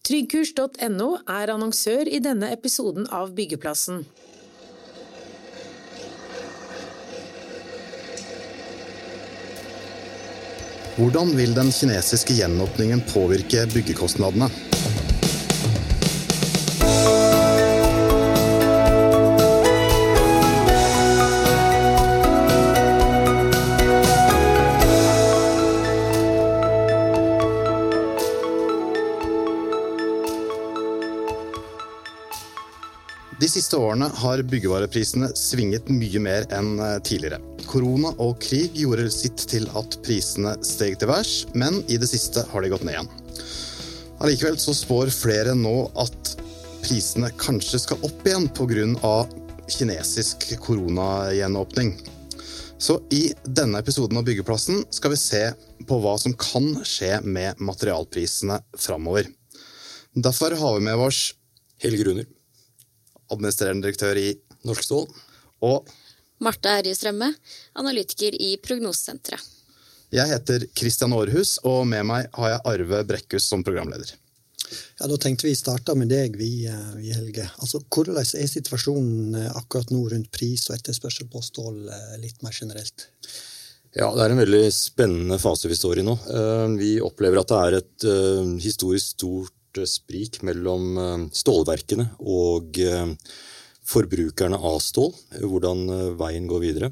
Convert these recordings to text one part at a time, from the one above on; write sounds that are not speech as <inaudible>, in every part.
Tryggkurs.no er annonsør i denne episoden av Byggeplassen. Hvordan vil den kinesiske gjenåpningen påvirke byggekostnadene? Årene har byggevareprisene svinget mye mer enn eh, tidligere. Korona og krig gjorde sitt til at prisene steg til værs, men i det siste har de gått ned igjen. Allikevel så spår flere nå at prisene kanskje skal opp igjen pga. kinesisk koronagjenåpning. Så i denne episoden av Byggeplassen skal vi se på hva som kan skje med materialprisene framover. Derfor har vi med oss Helge Runer, administrerende direktør i Norsk Stål. og Marte Herje Strømme, analytiker i Prognosesenteret. jeg heter Christian Aarhus, og med meg har jeg Arve Brekkhus som programleder. Ja, Da tenkte vi starta med deg, vi, vi Helge. Altså, Hvordan er situasjonen eh, akkurat nå rundt pris og etterspørsel på stål eh, litt mer generelt? Ja, det er en veldig spennende fase vi står i nå. Eh, Vi opplever at det er et historisk stort eh, sprik mellom eh, stålverkene og eh, forbrukerne av stål, eh, hvordan veien går videre.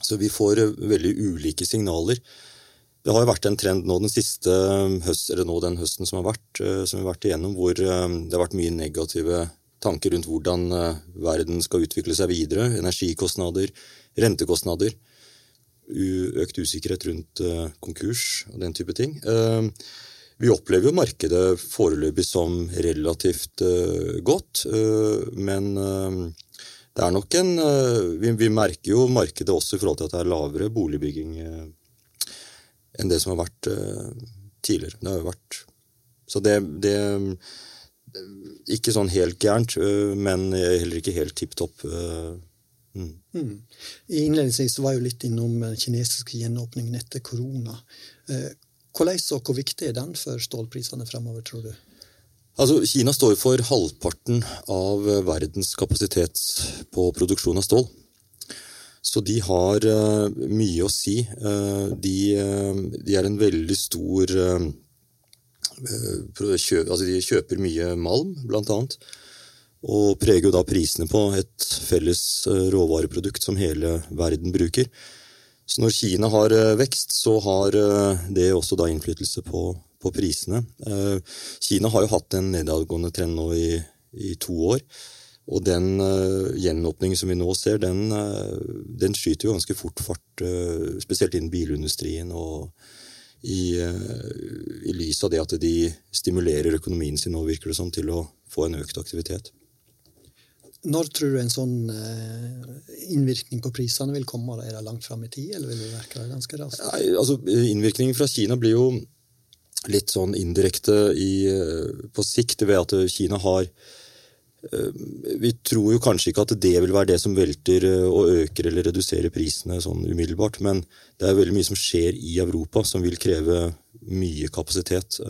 Så vi får veldig ulike signaler. Det har jo vært en trend nå den siste høst, eller nå den høsten som har vært, som vi har vært igjennom, hvor det har vært mye negative tanker rundt hvordan verden skal utvikle seg videre. Energikostnader, rentekostnader. Økt usikkerhet rundt konkurs og den type ting. Vi opplever jo markedet foreløpig som relativt eh, godt, eh, men eh, det er nok en vi, merker jo markedet også i forhold til at det er lavere boligbygging enn det som har vært tidligere. Det har jo vært Så det, det Ikke sånn helt gærent, men heller ikke helt tipp topp. Mm. Mm. Innledningsvis var jeg jo litt innom den kinesiske gjenåpningen etter korona. Hvordan og hvor viktig er den for stålprisene fremover, tror du? Altså, Kina står for halvparten av verdens kapasitet på produksjon av stål. Så de har uh, mye å si. Uh, de, uh, de er en veldig stor kjø, altså De kjøper mye malm, blant annet. Og preger jo da prisene på et felles råvareprodukt som hele verden bruker. Så når Kina har øh, vekst, så har øh, det også da innflytelse på, på prisene. Eh, Kina har jo hatt en nedadgående trend nå i, i to år. Og den uh, gjenåpningen som vi nå ser, den, eh, den skyter jo ganske fort fart. eh, spesielt innen bilindustrien og i, eh, i lys av det at de stimulerer økonomien sin nå, virker det som, til å få en økt aktivitet. Når tror du en sånn eh, innvirkning på prisene vil komme? Er det langt fram i tid, eller vil det virke ganske raskt? Nei, altså, Innvirkningen fra Kina blir jo litt sånn indirekte i, eh, på sikt ved at Kina har eh, Vi tror jo kanskje ikke at det vil være det som velter og øker eller reduserer prisene sånn umiddelbart, men det er veldig mye som skjer i Europa som vil kreve mye kapasitet.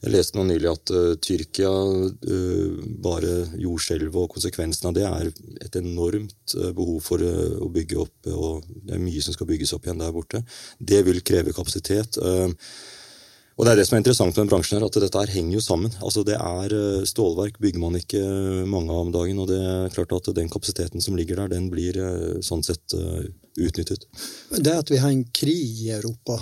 Jeg leste nå nylig at uh, Tyrkia, uh, bare jordskjelvet og konsekvensen av det, er et enormt uh, behov for å bygge opp, og det er mye som skal bygges opp igjen der borte. Det vil kreve kapasitet. og det er det som er interessant med den bransjen her, at dette her henger jo sammen. Altså det er Stålverk bygger man ikke mange av om dagen, og det er klart at den kapasiteten som ligger der, den blir sånn sett utnyttet. Det at vi har en krig i Europa,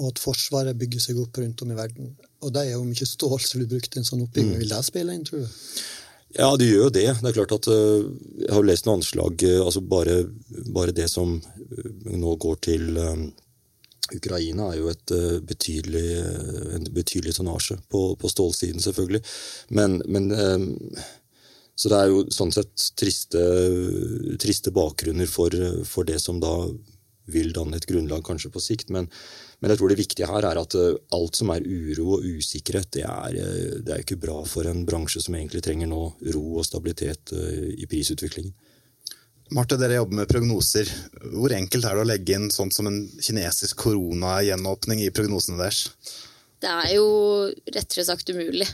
og at Forsvaret bygger seg opp rundt om i verden, og det er jo mye stål som blir brukt i en sånn oppbygging, vil det spille inn, tror du? Ja, det gjør jo det. Det er klart at øh, Jeg har lest noen anslag øh, altså bare, bare det som øh, nå går til Ukraina, er jo et betydelig, en betydelig tonnasje på, på stålsiden, selvfølgelig. Men, men Så det er jo sånn sett triste, triste bakgrunner for, for det som da vil danne et grunnlag kanskje på sikt. Men, men jeg tror det viktige her er at eh, alt som er uro og usikkerhet, det er, eh, det er ikke bra for en bransje som egentlig trenger nå ro og stabilitet eh, i prisutviklingen. Marte, dere jobber med prognoser. Hvor enkelt er det å legge inn sånt som en kinesisk koronagjenåpning i prognosene deres? Det er jo rettere sagt umulig.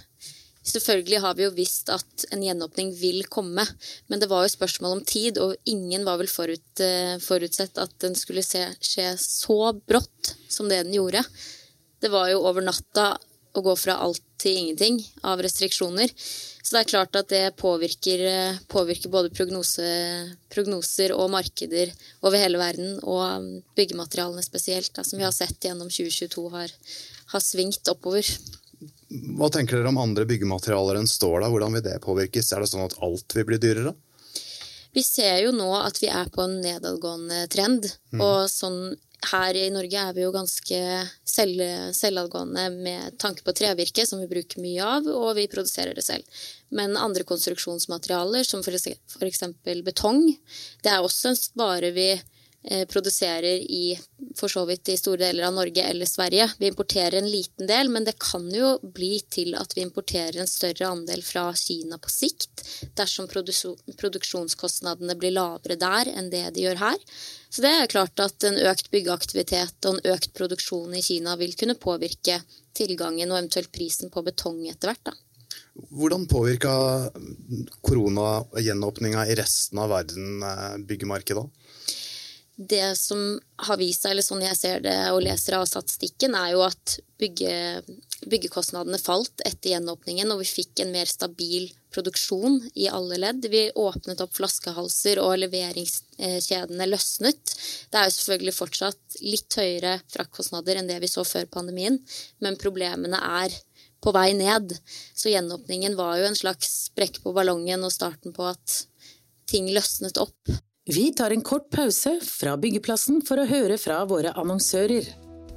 Selvfølgelig har vi jo visst at en gjenåpning vil komme, men det var jo spørsmål om tid, og ingen var vel forut, eh, forutsett at den skulle se, skje så brått som det den gjorde. Det var jo over natta å gå fra alt til ingenting av restriksjoner. Så det er klart at det påvirker, eh, påvirker både prognose, prognoser og markeder over hele verden, og byggematerialene spesielt, da, som vi har sett gjennom 2022 har, har svingt oppover. Hva tenker dere om andre byggematerialer enn stål? Hvordan vil det påvirkes? Er det sånn at alt vil bli dyrere? Vi ser jo nå at vi er på en nedadgående trend. Mm. Og sånn her i Norge er vi jo ganske selv, selvadgående med tanke på trevirke, som vi bruker mye av, og vi produserer det selv. Men andre konstruksjonsmaterialer, som f.eks. betong, det er også en vare vi produserer i for så vidt i store deler av Norge eller Sverige. Vi importerer en liten del, men det kan jo bli til at vi importerer en større andel fra Kina på sikt, dersom produksjonskostnadene blir lavere der enn det de gjør her. Så det er klart at en økt byggeaktivitet og en økt produksjon i Kina vil kunne påvirke tilgangen og eventuelt prisen på betong etter hvert. da. Hvordan påvirka koronagjenåpninga i resten av verden eh, byggemarkedet? Det som har vist seg, eller sånn jeg ser det og leser av statistikken, er jo at bygge, byggekostnadene falt etter gjenåpningen, og vi fikk en mer stabil produksjon i alle ledd. Vi åpnet opp flaskehalser, og leveringskjedene løsnet. Det er jo selvfølgelig fortsatt litt høyere fraktkostnader enn det vi så før pandemien, men problemene er på vei ned. Så gjenåpningen var jo en slags sprekk på ballongen og starten på at ting løsnet opp. Vi tar en kort pause fra byggeplassen for å høre fra våre annonsører.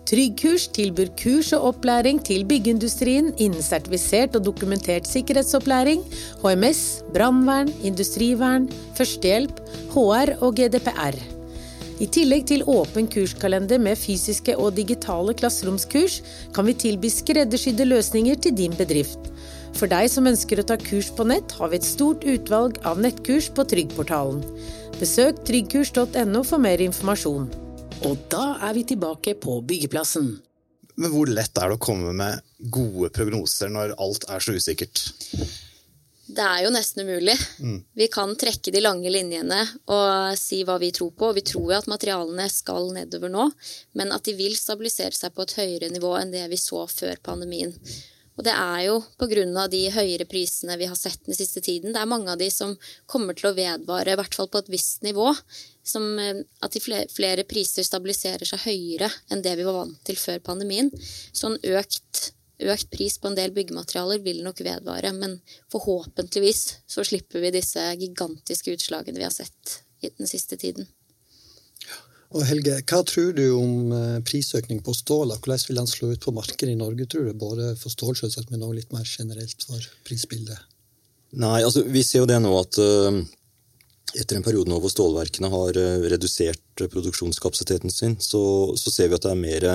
Tryggkurs tilbyr kurs og opplæring til byggeindustrien innen sertifisert og dokumentert sikkerhetsopplæring, HMS, brannvern, industrivern, førstehjelp, HR og GDPR. I tillegg til åpen kurskalender med fysiske og digitale klasseromskurs, kan vi tilby skreddersydde løsninger til din bedrift. For deg som ønsker å ta kurs på nett, har vi et stort utvalg av nettkurs på Tryggportalen. Besøk tryggkurs.no for mer informasjon. Og da er vi tilbake på byggeplassen. Men hvor lett er det å komme med gode prognoser når alt er så usikkert? Det er jo nesten umulig. Mm. Vi kan trekke de lange linjene og si hva vi tror på. Vi tror jo at materialene skal nedover nå, men at de vil stabilisere seg på et høyere nivå enn det vi så før pandemien. Og det er jo pga. de høyere prisene vi har sett den siste tiden. Det er mange av de som kommer til å vedvare, i hvert fall på et visst nivå. Som, eh, at flere priser stabiliserer seg høyere enn det vi var vant til før pandemien. Så en økt, økt pris på en del byggematerialer vil nok vedvare. Men forhåpentligvis så slipper vi disse gigantiske utslagene vi har sett den siste tiden. Og Helge, hva tror du om eh, prisøkning på stål? Hvordan vil den slå ut på markedet i Norge, tror du? Både for stål, selvsagt, men også litt mer generelt for prisbildet? Nei, altså vi ser jo det nå at uh, etter en periode nå hvor stålverkene har uh, redusert produksjonskapasiteten sin, så, så, ser vi at det er mer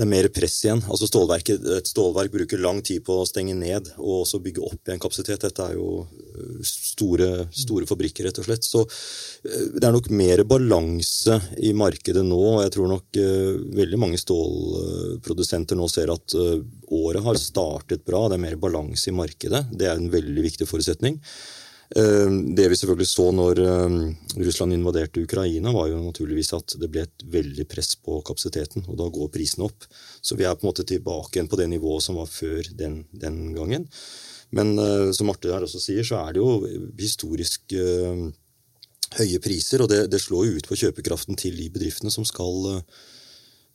det er mer press igjen. Altså Et stålverk bruker lang tid på å stenge ned og også bygge opp igjen kapasitet. Dette er jo øh, store, store fabrikker, rett og slett. Så øh, det er nok mer balanse i markedet nå. og Jeg tror nok uh, veldig mange stålprodusenter nå ser at uh, året har startet bra. Det er mer balanse i markedet. Det er en veldig viktig forutsetning. Ehm, det vi selvfølgelig så når ehm, Russland invaderte Ukraina, var jo naturligvis at det ble et veldig press på kapasiteten, og da går prisen opp. Så vi er på en måte tilbake igjen på det nivået som var før den, den gangen. Men eh, som Marte her også sier, så er det jo historisk uh, høye priser, og det, det, slår jo ut på kjøpekraften til de bedriftene som skal uh,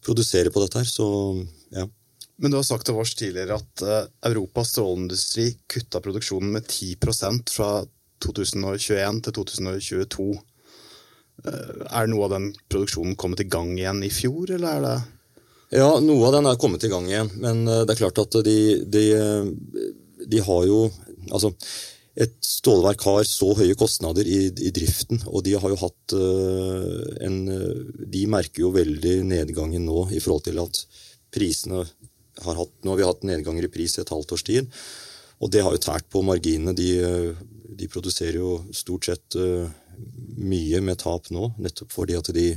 produsere på dette her. Så ja. Men du har sagt til oss tidligere at Europas stråleindustri kutta produksjonen med 10% fra 2021 til 2022. Eh, er noe av den produksjonen kommet i gang igjen i fjor, eller er det Ja, noe av den er kommet i gang igjen, men eh, det er klart at de, de, de har jo Altså, et stålverk har så høye kostnader i, i, driften, og de har jo hatt en De merker jo veldig nedgangen nå i forhold til at prisene har hatt Nå har vi hatt nedganger i pris i et halvt års tid, og det har jo tært på marginene. De de produserer jo stort sett uh, mye med tap nå, nettopp fordi at de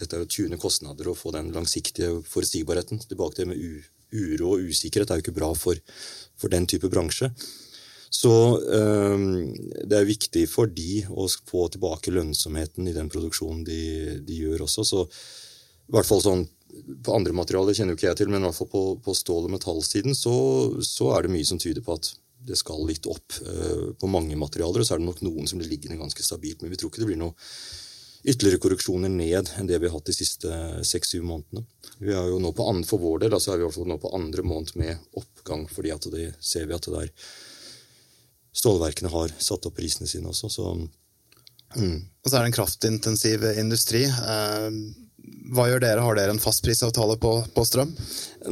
dette er å tune kostnader og få den langsiktige forutsigbarheten. Tilbake til med uro og usikkerhet er jo ikke bra for, for den type bransje. Så øh, det er viktig for de å få tilbake lønnsomheten i den produksjonen de, de gjør også. Så i hvert fall sånn på andre materialer kjenner jo ikke jeg til, men i hvert fall på, på stål- og metallsiden så, så, er det mye som tyder på at det skal litt opp uh, på mange materialer. Så er det nok noen som blir liggende ganske stabilt. Men vi tror ikke det blir noe ytterligere korreksjoner ned enn det vi har hatt de siste seks-syv månedene. Vi er jo nå på andre, For vår del altså er vi nå på andre måned med oppgang, fordi at det ser vi at det der stålverkene har satt opp prisene sine også. så Mm. Og så er det en kraftintensiv industri. Eh, hva gjør dere? Har dere en fastprisavtale på, på strøm?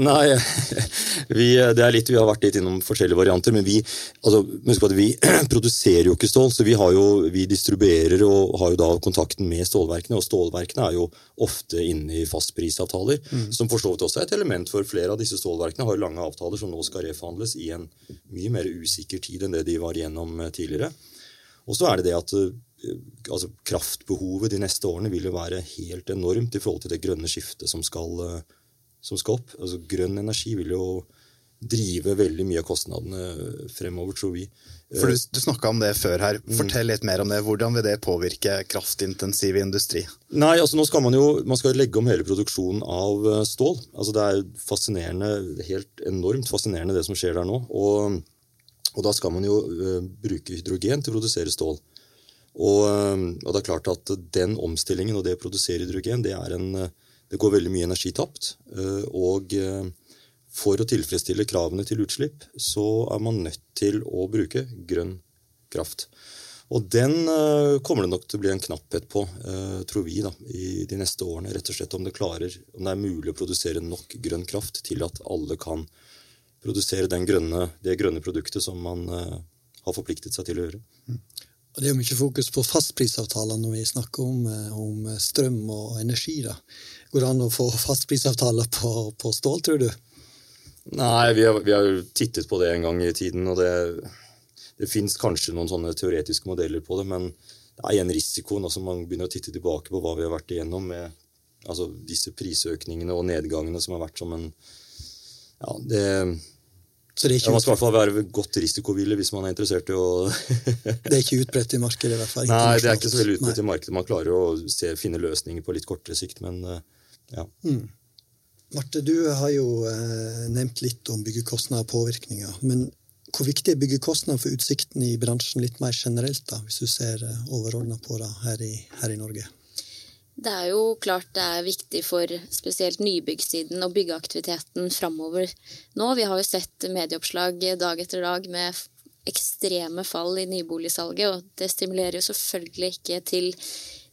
Nei, <laughs> vi, det er litt, vi har vært litt innom forskjellige varianter. Men vi, altså, vi <clears throat> produserer jo ikke stål, så vi, jo, vi, distribuerer og har jo da kontakten med stålverkene. Og stålverkene er jo ofte inne i fastprisavtaler, mm. som for så vidt også er et element for flere av disse stålverkene. har jo lange avtaler som nå skal reforhandles i en mye mer usikker tid enn det de var igjennom eh, tidligere. Og så er det det at Eh, altså kraftbehovet de neste årene vil jo være helt enormt i forhold til det grønne skiftet som skal, eh, som skal opp. Altså Grønn energi vil jo drive veldig mye av kostnadene fremover, tror vi. For Du, du snakka om det før her. Mm. Fortell litt mer om det. Hvordan vil det påvirke kraftintensiv industri? Nei, altså nå skal Man jo man skal legge om hele produksjonen av eh, stål. Altså Det er fascinerende, helt enormt fascinerende det som skjer der nå. Og, og da skal man jo bruke hydrogen til å produsere stål. Og, ehm, og, det er klart at den omstillingen og det å produsere hydrogen, det, en, det går veldig mye energi tapt. Eh, og eh, for å tilfredsstille kravene til utslipp, så er man nødt til å bruke grønn kraft. Og den kommer det nok til å bli en knapphet på, tror vi, da, i de neste årene. Rett og slett om det, klarer, om det er mulig å produsere nok grønn kraft til at alle kan produsere grønne, det grønne produktet som man har forpliktet seg til å gjøre. Og Det er jo mye fokus på fastprisavtaler når vi snakker om, eh, om strøm og energi. da. Går det an å få fastprisavtaler på, på stål, tror du? Nei, vi har, vi har, tittet på det en gang i tiden. og det, det fins kanskje noen sånne teoretiske modeller på det, men det er igjen risikoen. altså Man begynner å titte tilbake på hva vi har vært igjennom med altså disse prisøkningene og nedgangene som har vært som en ja, det, så det er ikke ja, man skal i hvert fall være godt risikovillig hvis man er interessert i å Det er ikke utbredt i markedet? i hvert fall. Nei, det er ikke så veldig utbredt i markedet. Man klarer å se, finne løsninger på litt kortere sikt, men eh, ja. Mm. Marte, du har jo eh, nevnt litt om byggekostnader og påvirkninger. Men hvor viktig er byggekostnader for utsikten i bransjen litt mer generelt, da, hvis du ser eh, overordna på det her i, her i Norge? Det er jo klart det er viktig for spesielt nybyggsiden og byggeaktiviteten framover nå. Vi har jo sett medieoppslag dag etter dag med ekstreme fall i nyboligsalget, og det stimulerer jo selvfølgelig ikke til,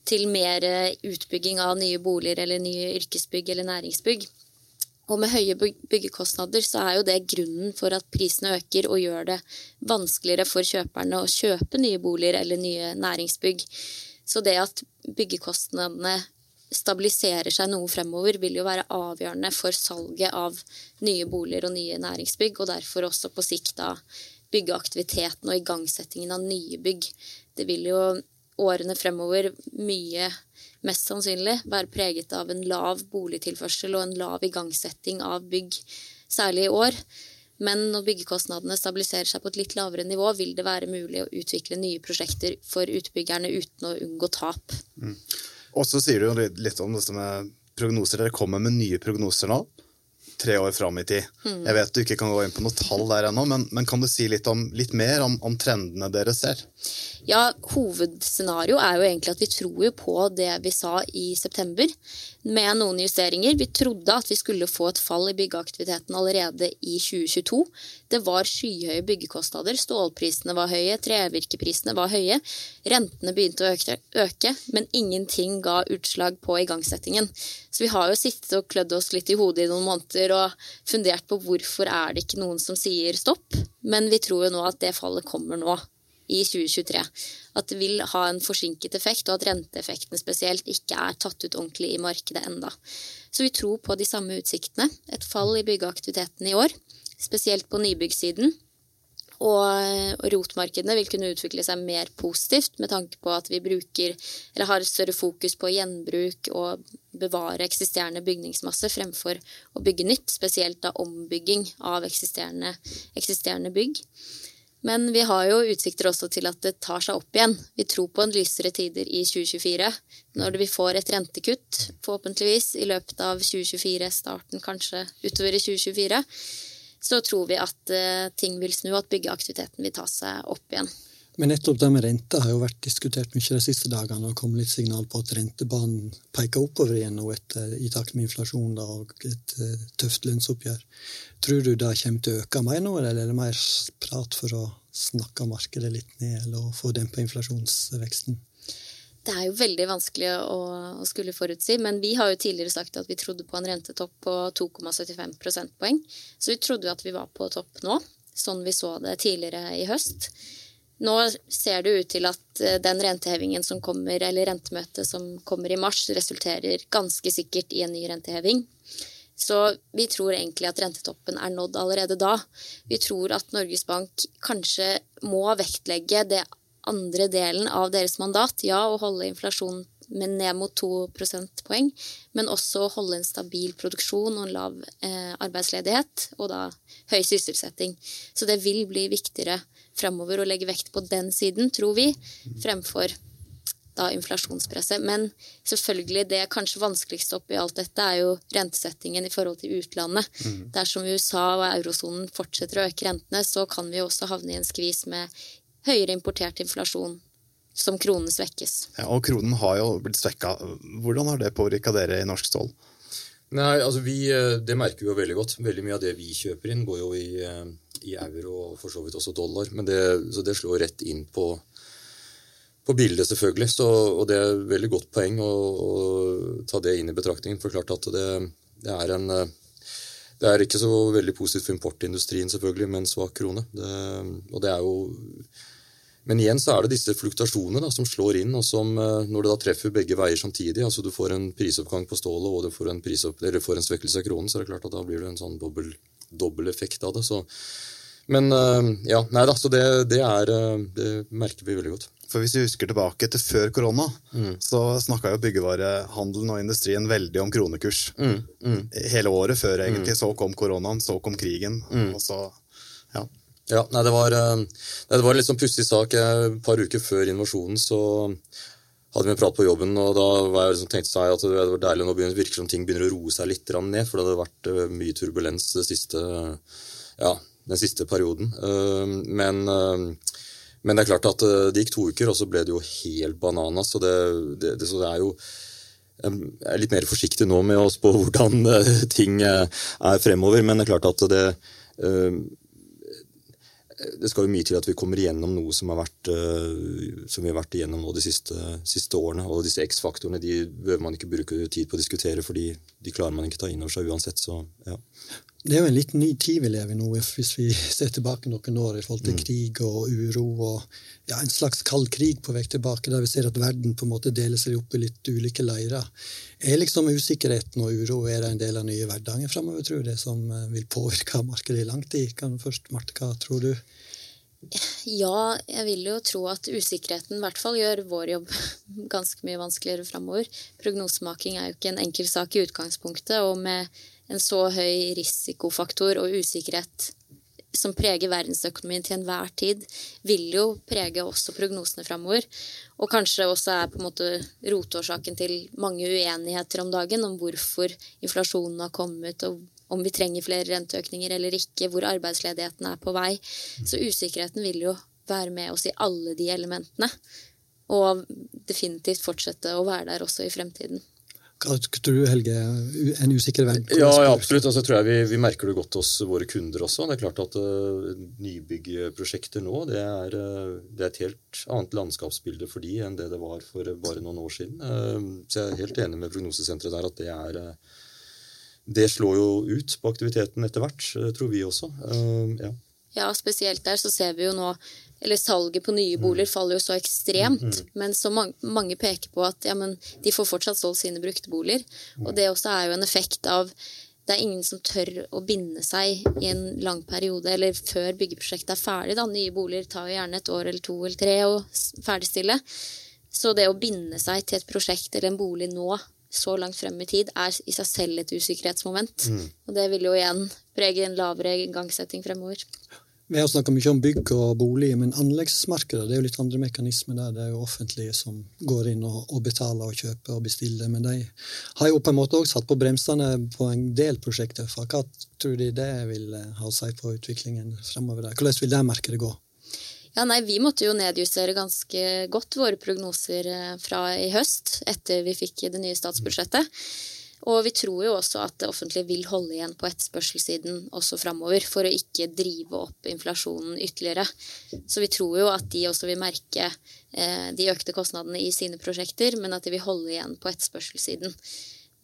til mer utbygging av nye boliger eller nye yrkesbygg eller næringsbygg. Og med høye byggekostnader så er jo det grunnen for at prisene øker og gjør det vanskeligere for kjøperne å kjøpe nye boliger eller nye næringsbygg. Så det at byggekostnadene stabiliserer seg noe fremover, vil jo være avgjørende for salget av nye boliger og nye næringsbygg, og derfor også på sikt da byggeaktiviteten og igangsettingen av nye bygg. Det vil jo årene fremover mye mest sannsynlig være preget av en lav boligtilførsel og en lav igangsetting av bygg, særlig i år. Men når byggekostnadene stabiliserer seg på et litt lavere nivå, vil det være mulig å utvikle nye prosjekter for utbyggerne uten å unngå tap. Mm. Og så sier du litt om dette med prognoser. Dere kommer med nye prognoser nå. Tre år fram i tid. Mm. Jeg vet du ikke kan gå inn på noe tall der ennå, men, men, kan du si litt, om, litt mer om, om trendene dere ser? Ja, hovedscenario er jo egentlig at vi tror jo på det vi sa i september, med noen justeringer. Vi trodde at vi skulle få et fall i byggeaktiviteten allerede i 2022. Det var skyhøye byggekostnader, stålprisene var høye, trevirkeprisene var høye. Rentene begynte å øke, øke, men ingenting ga utslag på igangsettingen. Så vi har jo sittet og klødd oss litt i hodet i noen måneder og fundert på hvorfor er det ikke noen som sier stopp. Men vi tror jo nå at det fallet kommer nå i 2023. At det vil ha en forsinket effekt, og at renteeffekten spesielt ikke er tatt ut ordentlig i markedet enda. Så vi tror på de samme utsiktene. Et fall i byggeaktiviteten i år, spesielt på nybyggssiden. Og rotmarkedene vil kunne utvikle seg mer positivt med tanke på at vi bruker, eller har større fokus på gjenbruk og bevare eksisterende bygningsmasse fremfor å bygge nytt, spesielt da ombygging av eksisterende, eksisterende bygg. Men vi har jo utsikter også til at det tar seg opp igjen. Vi tror på en lysere tider i 2024, når vi får et rentekutt, forhåpentligvis, i løpet av 2024, starten kanskje utover i 2024 så tror vi at uh, ting vil snu, og at byggeaktiviteten vil ta seg opp igjen. Men nettopp det med renta har jo vært diskutert mye de siste dagene, og kommet litt signal på at rentebanen peker oppover igjen nå etter, i takt med inflasjon da, og et uh, tøft lønnsoppgjør. Tror du det kommer til å øke mer nå, eller er det mer prat for å snakke markedet litt ned, eller få dempa inflasjonsveksten? Det er jo veldig vanskelig å, å, skulle forutsi, men vi har jo tidligere sagt at vi trodde på en rentetopp på 2,75 prosentpoeng. Så vi trodde jo at vi var på topp nå, sånn vi så det tidligere i høst. Nå ser det ut til at eh, den rentehevingen som kommer, eller rentemøtet som kommer i mars, resulterer ganske sikkert i en ny renteheving. Så vi tror egentlig at rentetoppen er nådd allerede da. Vi tror at Norges Bank kanskje må vektlegge det andre delen av deres mandat. Ja, å holde inflasjonen ned mot 2 prosentpoeng, men også å holde en stabil produksjon og en lav eh, arbeidsledighet, og da høy sysselsetting. Så det vil bli viktigere fremover å legge vekt på den siden, tror vi, fremfor da inflasjonspresset. Men selvfølgelig det kanskje vanskeligste oppi alt dette er jo rentesettingen i forhold til utlandet. Mm. Dersom USA og eurosonen fortsetter å øke rentene, så kan vi også havne i en skvis med høyere importert inflasjon som kronen svekkes. Ja, og kronen har jo blitt svekka. Hvordan har det påvirka dere i Norsk Stål? Nei, altså vi, eh, Det merker vi jo veldig godt. Veldig mye av det vi kjøper inn, går jo i, eh, i euro og for så vidt også dollar. Men det, så det slår rett inn på, på bildet, selvfølgelig. Så, og det er et veldig godt poeng å, å, ta det inn i betraktningen. For klart at det, det er en eh, det er ikke så veldig positivt for importindustrien selvfølgelig med en svak krone. Det, og det er jo men igjen så er det disse fluktasjonene da, som slår inn, og som eh, når det da treffer begge veier samtidig, altså du får en prisoppgang på stålet og du får en, prisopp, får en svekkelse av kronen, så er det klart at da blir det en sånn dobbel, dobbel effekt av det. Så. Men eh, ja, nei da, så det, det, er, eh, det merker vi veldig godt. For Hvis vi husker tilbake til før korona, mm. så snakka jo byggevarehandelen og industrien veldig om kronekurs. Mm. Mm. Hele året før, egentlig. Mm. Så kom koronaen, så kom krigen. Mm. og så, ja. Ja, nei, det var, eh, nei, det var en litt sånn pussig sak. Et par uker før invasjonen så hadde vi en prat på jobben, og da var jeg liksom tenkte seg at det var deilig nå begynner, virker som ting begynner å roe seg litt ned, for det hadde vært eh, mye turbulens siste, ja, den siste perioden. Eh, men, men, det er klart at det gikk to uker, og så ble det jo helt bananas. Så det, det, det, så det er jo jeg er litt mer forsiktig nå med å spå hvordan ting er fremover, men det er klart at det det skal jo mye til at vi kommer igjennom noe som, vært, uh, som vi har vært igjennom nå de siste, siste årene. Og disse X-faktorene de behøver man ikke bruke tid på å diskutere, fordi de klarer man ikke ta inn over seg uansett. Så, ja. Det er jo en litt ny tid vi lever i nå, hvis vi ser tilbake noen år i forhold til mm. krig og uro og ja, en slags kald krig på vei tilbake, der vi ser at verden på en måte deler seg opp i litt ulike leirer. Er liksom usikkerheten og uro er det en del av nye hverdagen framover, tror du, det som eh, vil påvirke markedet i lang tid? Kan først, Marte, hva tror du? Ja, jeg vil jo tro at usikkerheten i hvert fall gjør vår jobb <laughs> ganske mye vanskeligere framover. Prognosemaking er jo ikke en enkel sak i utgangspunktet, og med en så høy risikofaktor og usikkerhet som preger verdensøkonomien til enhver tid, vil jo prege også prognosene framover. Og kanskje også er på en måte rotårsaken til mange uenigheter om dagen om hvorfor inflasjonen har kommet, og om vi trenger flere renteøkninger eller ikke, hvor arbeidsledigheten er på vei. Så usikkerheten vil jo være med oss i alle de elementene. Og definitivt fortsette å være der også i fremtiden. Tror du, Helge? En usikker verden? Ja, ja, absolutt. Altså, tror jeg vi, vi, merker det godt hos våre kunder også. Det er klart at uh, Nybyggprosjekter nå det er, uh, det er, et helt annet landskapsbilde for de enn det det var for bare noen år siden. Uh, så jeg er helt enig med prognosesenteret der at det er det slår jo ut på aktiviteten etter hvert, eh, tror vi også. Uh, ja. ja. spesielt der så ser vi jo nå eller salget på nye boliger mm. faller jo så ekstremt. Mm. Men så mange, peker på at ja, men de får fortsatt solgt sine brukte boliger. Og det også er jo en effekt av det er ingen som tør å binde seg i en lang periode, eller før byggeprosjektet er ferdig. Da. Nye boliger tar jo gjerne et år eller to eller tre å ferdigstille. Så det å binde seg til et prosjekt eller en bolig nå, så langt frem i tid, er i seg selv et usikkerhetsmoment. Mm. Og det vil jo igjen prege en lavere igangsetting fremover. Vi har snakka mye om bygg og bolig, men anleggsmarkedet det er jo litt andre mekanismer der. Det er jo offentlige som går inn og, og betaler og kjøper og bestiller. Men de har jo på en måte også satt på bremsene på en del prosjekter. For hva tror de det vil eh, ha å si på utviklingen fremover? der? Hvordan vil det markedet gå? Ja, nei, Vi måtte jo nedjustere ganske godt våre prognoser eh, fra i høst, etter vi fikk det nye statsbudsjettet. Og vi tror jo også at det offentlige vil holde igjen på etterspørselssiden også framover, for å ikke drive opp inflasjonen ytterligere. Så vi tror jo at de også vil merke eh, de økte kostnadene i sine prosjekter, men at de vil holde igjen på etterspørselssiden.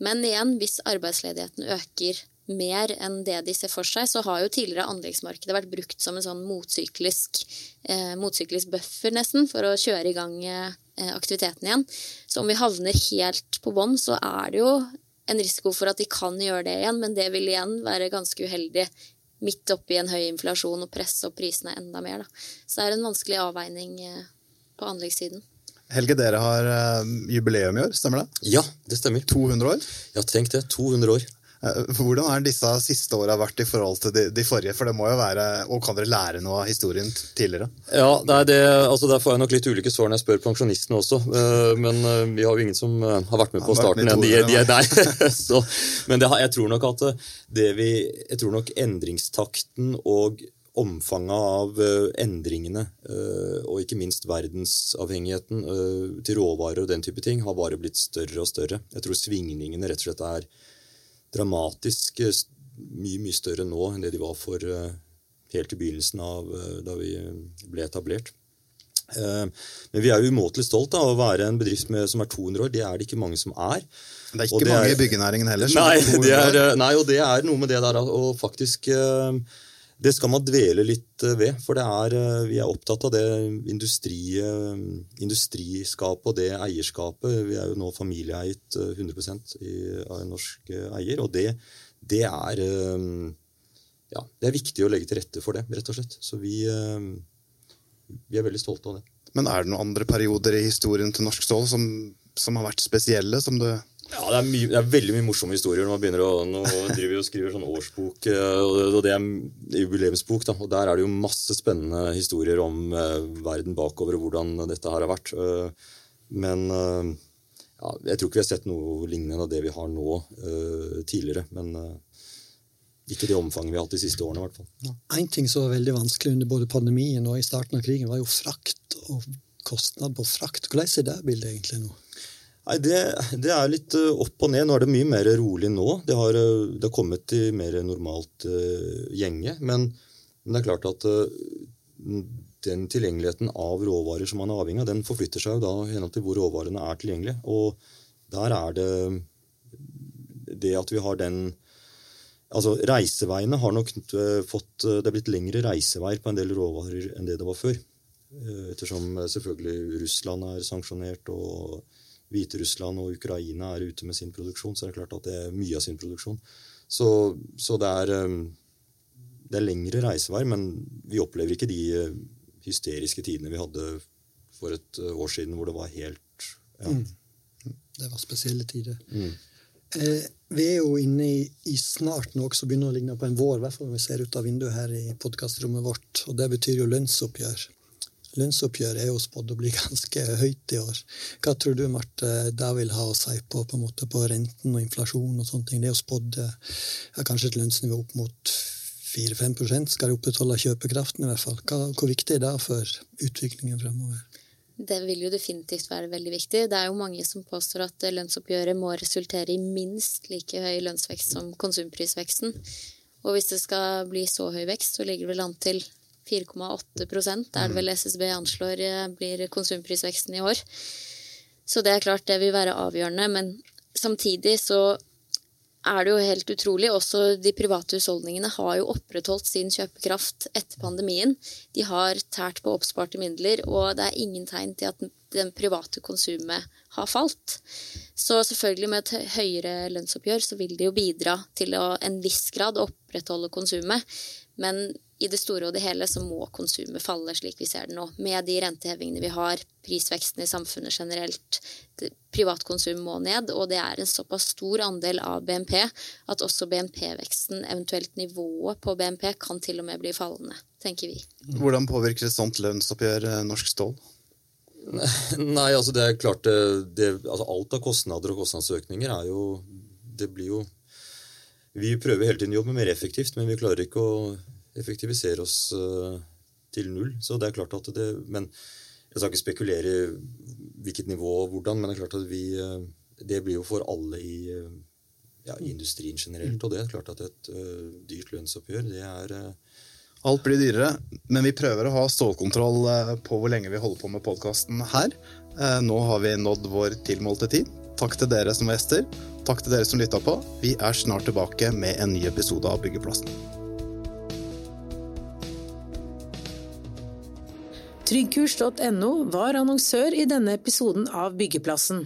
Men igjen, hvis arbeidsledigheten øker mer enn det de ser for seg, så har jo tidligere anleggsmarkedet vært brukt som en sånn motsyklisk, eh, motsyklisk buffer, nesten, for å kjøre i gang eh, aktiviteten igjen. Så om vi havner helt på bånn, så er det jo en risiko for at de kan gjøre det igjen, men det vil igjen være ganske uheldig midt oppi en høy inflasjon og presse opp prisene enda mer. Da. Så det er en vanskelig avveining eh, på anleggssiden. Helge, dere har eh, jubileum i år, stemmer det? Ja, det stemmer. 200 år? Ja, tenk det. 200 år. Eh, hvordan har disse siste åra vært i forhold til de, de, forrige? For det må jo være, og Kan dere lære noe av historien tidligere? Ja, det det, altså Der får jeg nok litt ulike svar når jeg spør pensjonistene også. Eh, men eh, vi har jo ingen som har vært med på starten. Med de, de, er der. <laughs> Så, men det, jeg tror nok at det vi, jeg tror nok endringstakten og omfanget av endringene, og ikke minst verdensavhengigheten til råvarer og den type ting, har bare blitt større og større. Jeg tror svingningene rett og slett er dramatisk eh, mye, mye større nå enn det de var for eh, helt i begynnelsen av eh, da vi ble etablert. Men vi er jo umåtelig stolt av å være en bedrift med, som er 200 år. Det er det ikke mange som er. Det er ikke det mange i byggenæringen heller. Nei, det er, nei, og det er noe med det der å faktisk Det skal man dvele litt ved. For er, vi er opptatt av det industri, industriskapet og det eierskapet. Vi er jo nå familieeiet 100% i, av en norsk eier. Og det, det er ja, det er viktig å legge til rette for det, rett og slett. Så vi, eh, vi er veldig stolte av det. Men er det noen andre perioder i historien til Norsk Stål som, som har vært spesielle? som du... Ja, det er, mye, det er, veldig mye morsomme historier når man begynner å nå driver og skriver sånn årsbok. Eh, og det er jubileumsbok. da, og Der er det jo masse spennende historier om eh, verden bakover og hvordan dette her har vært. Uh, men ja, jeg tror ikke vi har sett noe lignende av det vi har nå tidligere. Men ikke det omfanget vi har hatt de siste årene. I hvert fall. Én ting som var veldig vanskelig under både pandemien og i starten av krigen, var jo frakt og kostnad på frakt. Hvordan er det bildet egentlig nå? Nei, det, det, er litt eh, opp og ned. Nå er det mye mer rolig nå. Det har, eh, det har kommet til mer normalt uh, gjenge. Men, men, det er klart at uh, den tilgjengeligheten av råvarer som man er avhengig av, den forflytter seg jo da i henhold til hvor råvarene er tilgjengelige. Og der er det det at vi har den Altså, Reiseveiene har nok fått Det er blitt lengre reiseveier på en del råvarer enn det det var før. Ettersom selvfølgelig Russland er sanksjonert, og Hviterussland og Ukraina er ute med sin produksjon, så er det klart at det er mye av sin produksjon. Så, så det, er, det er lengre reisevei, men vi opplever ikke de hysteriske tidene vi hadde for et år siden, hvor det var helt ja. mm. Det var spesielle tider. Mm. Eh, vi er jo inne i, i snart noe som begynner å ligne på en vår, i hvert fall når vi ser ut av vinduet her i podkastrommet vårt. Og det betyr jo lønnsoppgjør. Lønnsoppgjør er jo spådd å bli <laughs> ganske høyt i år. Hva tror du Marte, det vil ha å si på, på, måte, på renten og inflasjon og sånne ting? Det er jo spådd ja, kanskje et lønnsnivå opp mot 4-5% Skal det opprettholde kjøpekraften i hvert fall? Hva, hvor viktig er det for utviklingen fremover? Det vil jo definitivt være veldig viktig. Det er jo mange som påstår at lønnsoppgjøret må resultere i minst like høy lønnsvekst som konsumprisveksten. Og hvis det skal bli så høy vekst, så ligger det vel an til 4,8 Det er det vel SSB anslår eh, blir konsumprisveksten i år. Så det er klart det vil være avgjørende. Men samtidig så er det jo helt utrolig. Også de private husholdningene har jo opprettholdt sin kjøpekraft etter pandemien. De har tært på oppsparte midler, og det er ingen tegn til at den private konsumet har falt. Så selvfølgelig med et høyere lønnsoppgjør så vil det jo bidra til å en viss grad opprettholde konsumet. Men i det store og det hele så må konsumet falle slik vi ser det nå. Med de rentehevingene vi har, prisveksten i samfunnet generelt. Privatkonsum må ned, og det er en såpass stor andel av BNP at også BNP-veksten, eventuelt nivået på BNP, kan til og med bli fallende, tenker vi. Hvordan påvirker et sånt lønnsoppgjør eh, norsk stål? <laughs> Nei, altså det er klart det, det, altså Alt av kostnader og kostnadsøkninger er jo Det blir jo Vi prøver hele tiden å jobbe mer effektivt, men vi klarer ikke å effektivisere oss uh, til null. Så det er klart at det Men jeg skal ikke spekulere hvilket nivå og hvordan, men det er klart at vi uh, Det blir jo for alle i, uh, ja, industrien generelt. Og det er klart at et dyrt lønnsoppgjør, det er Alt blir dyrere, men vi prøver å ha stålkontroll på hvor lenge vi holder på med podkasten her. Nå har vi nådd vår tilmålte tid. Takk til dere som var gjester. Takk til dere som lytta på. Vi er snart tilbake med en ny episode av Byggeplassen. Tryggkurs.no var annonsør i denne episoden av Byggeplassen.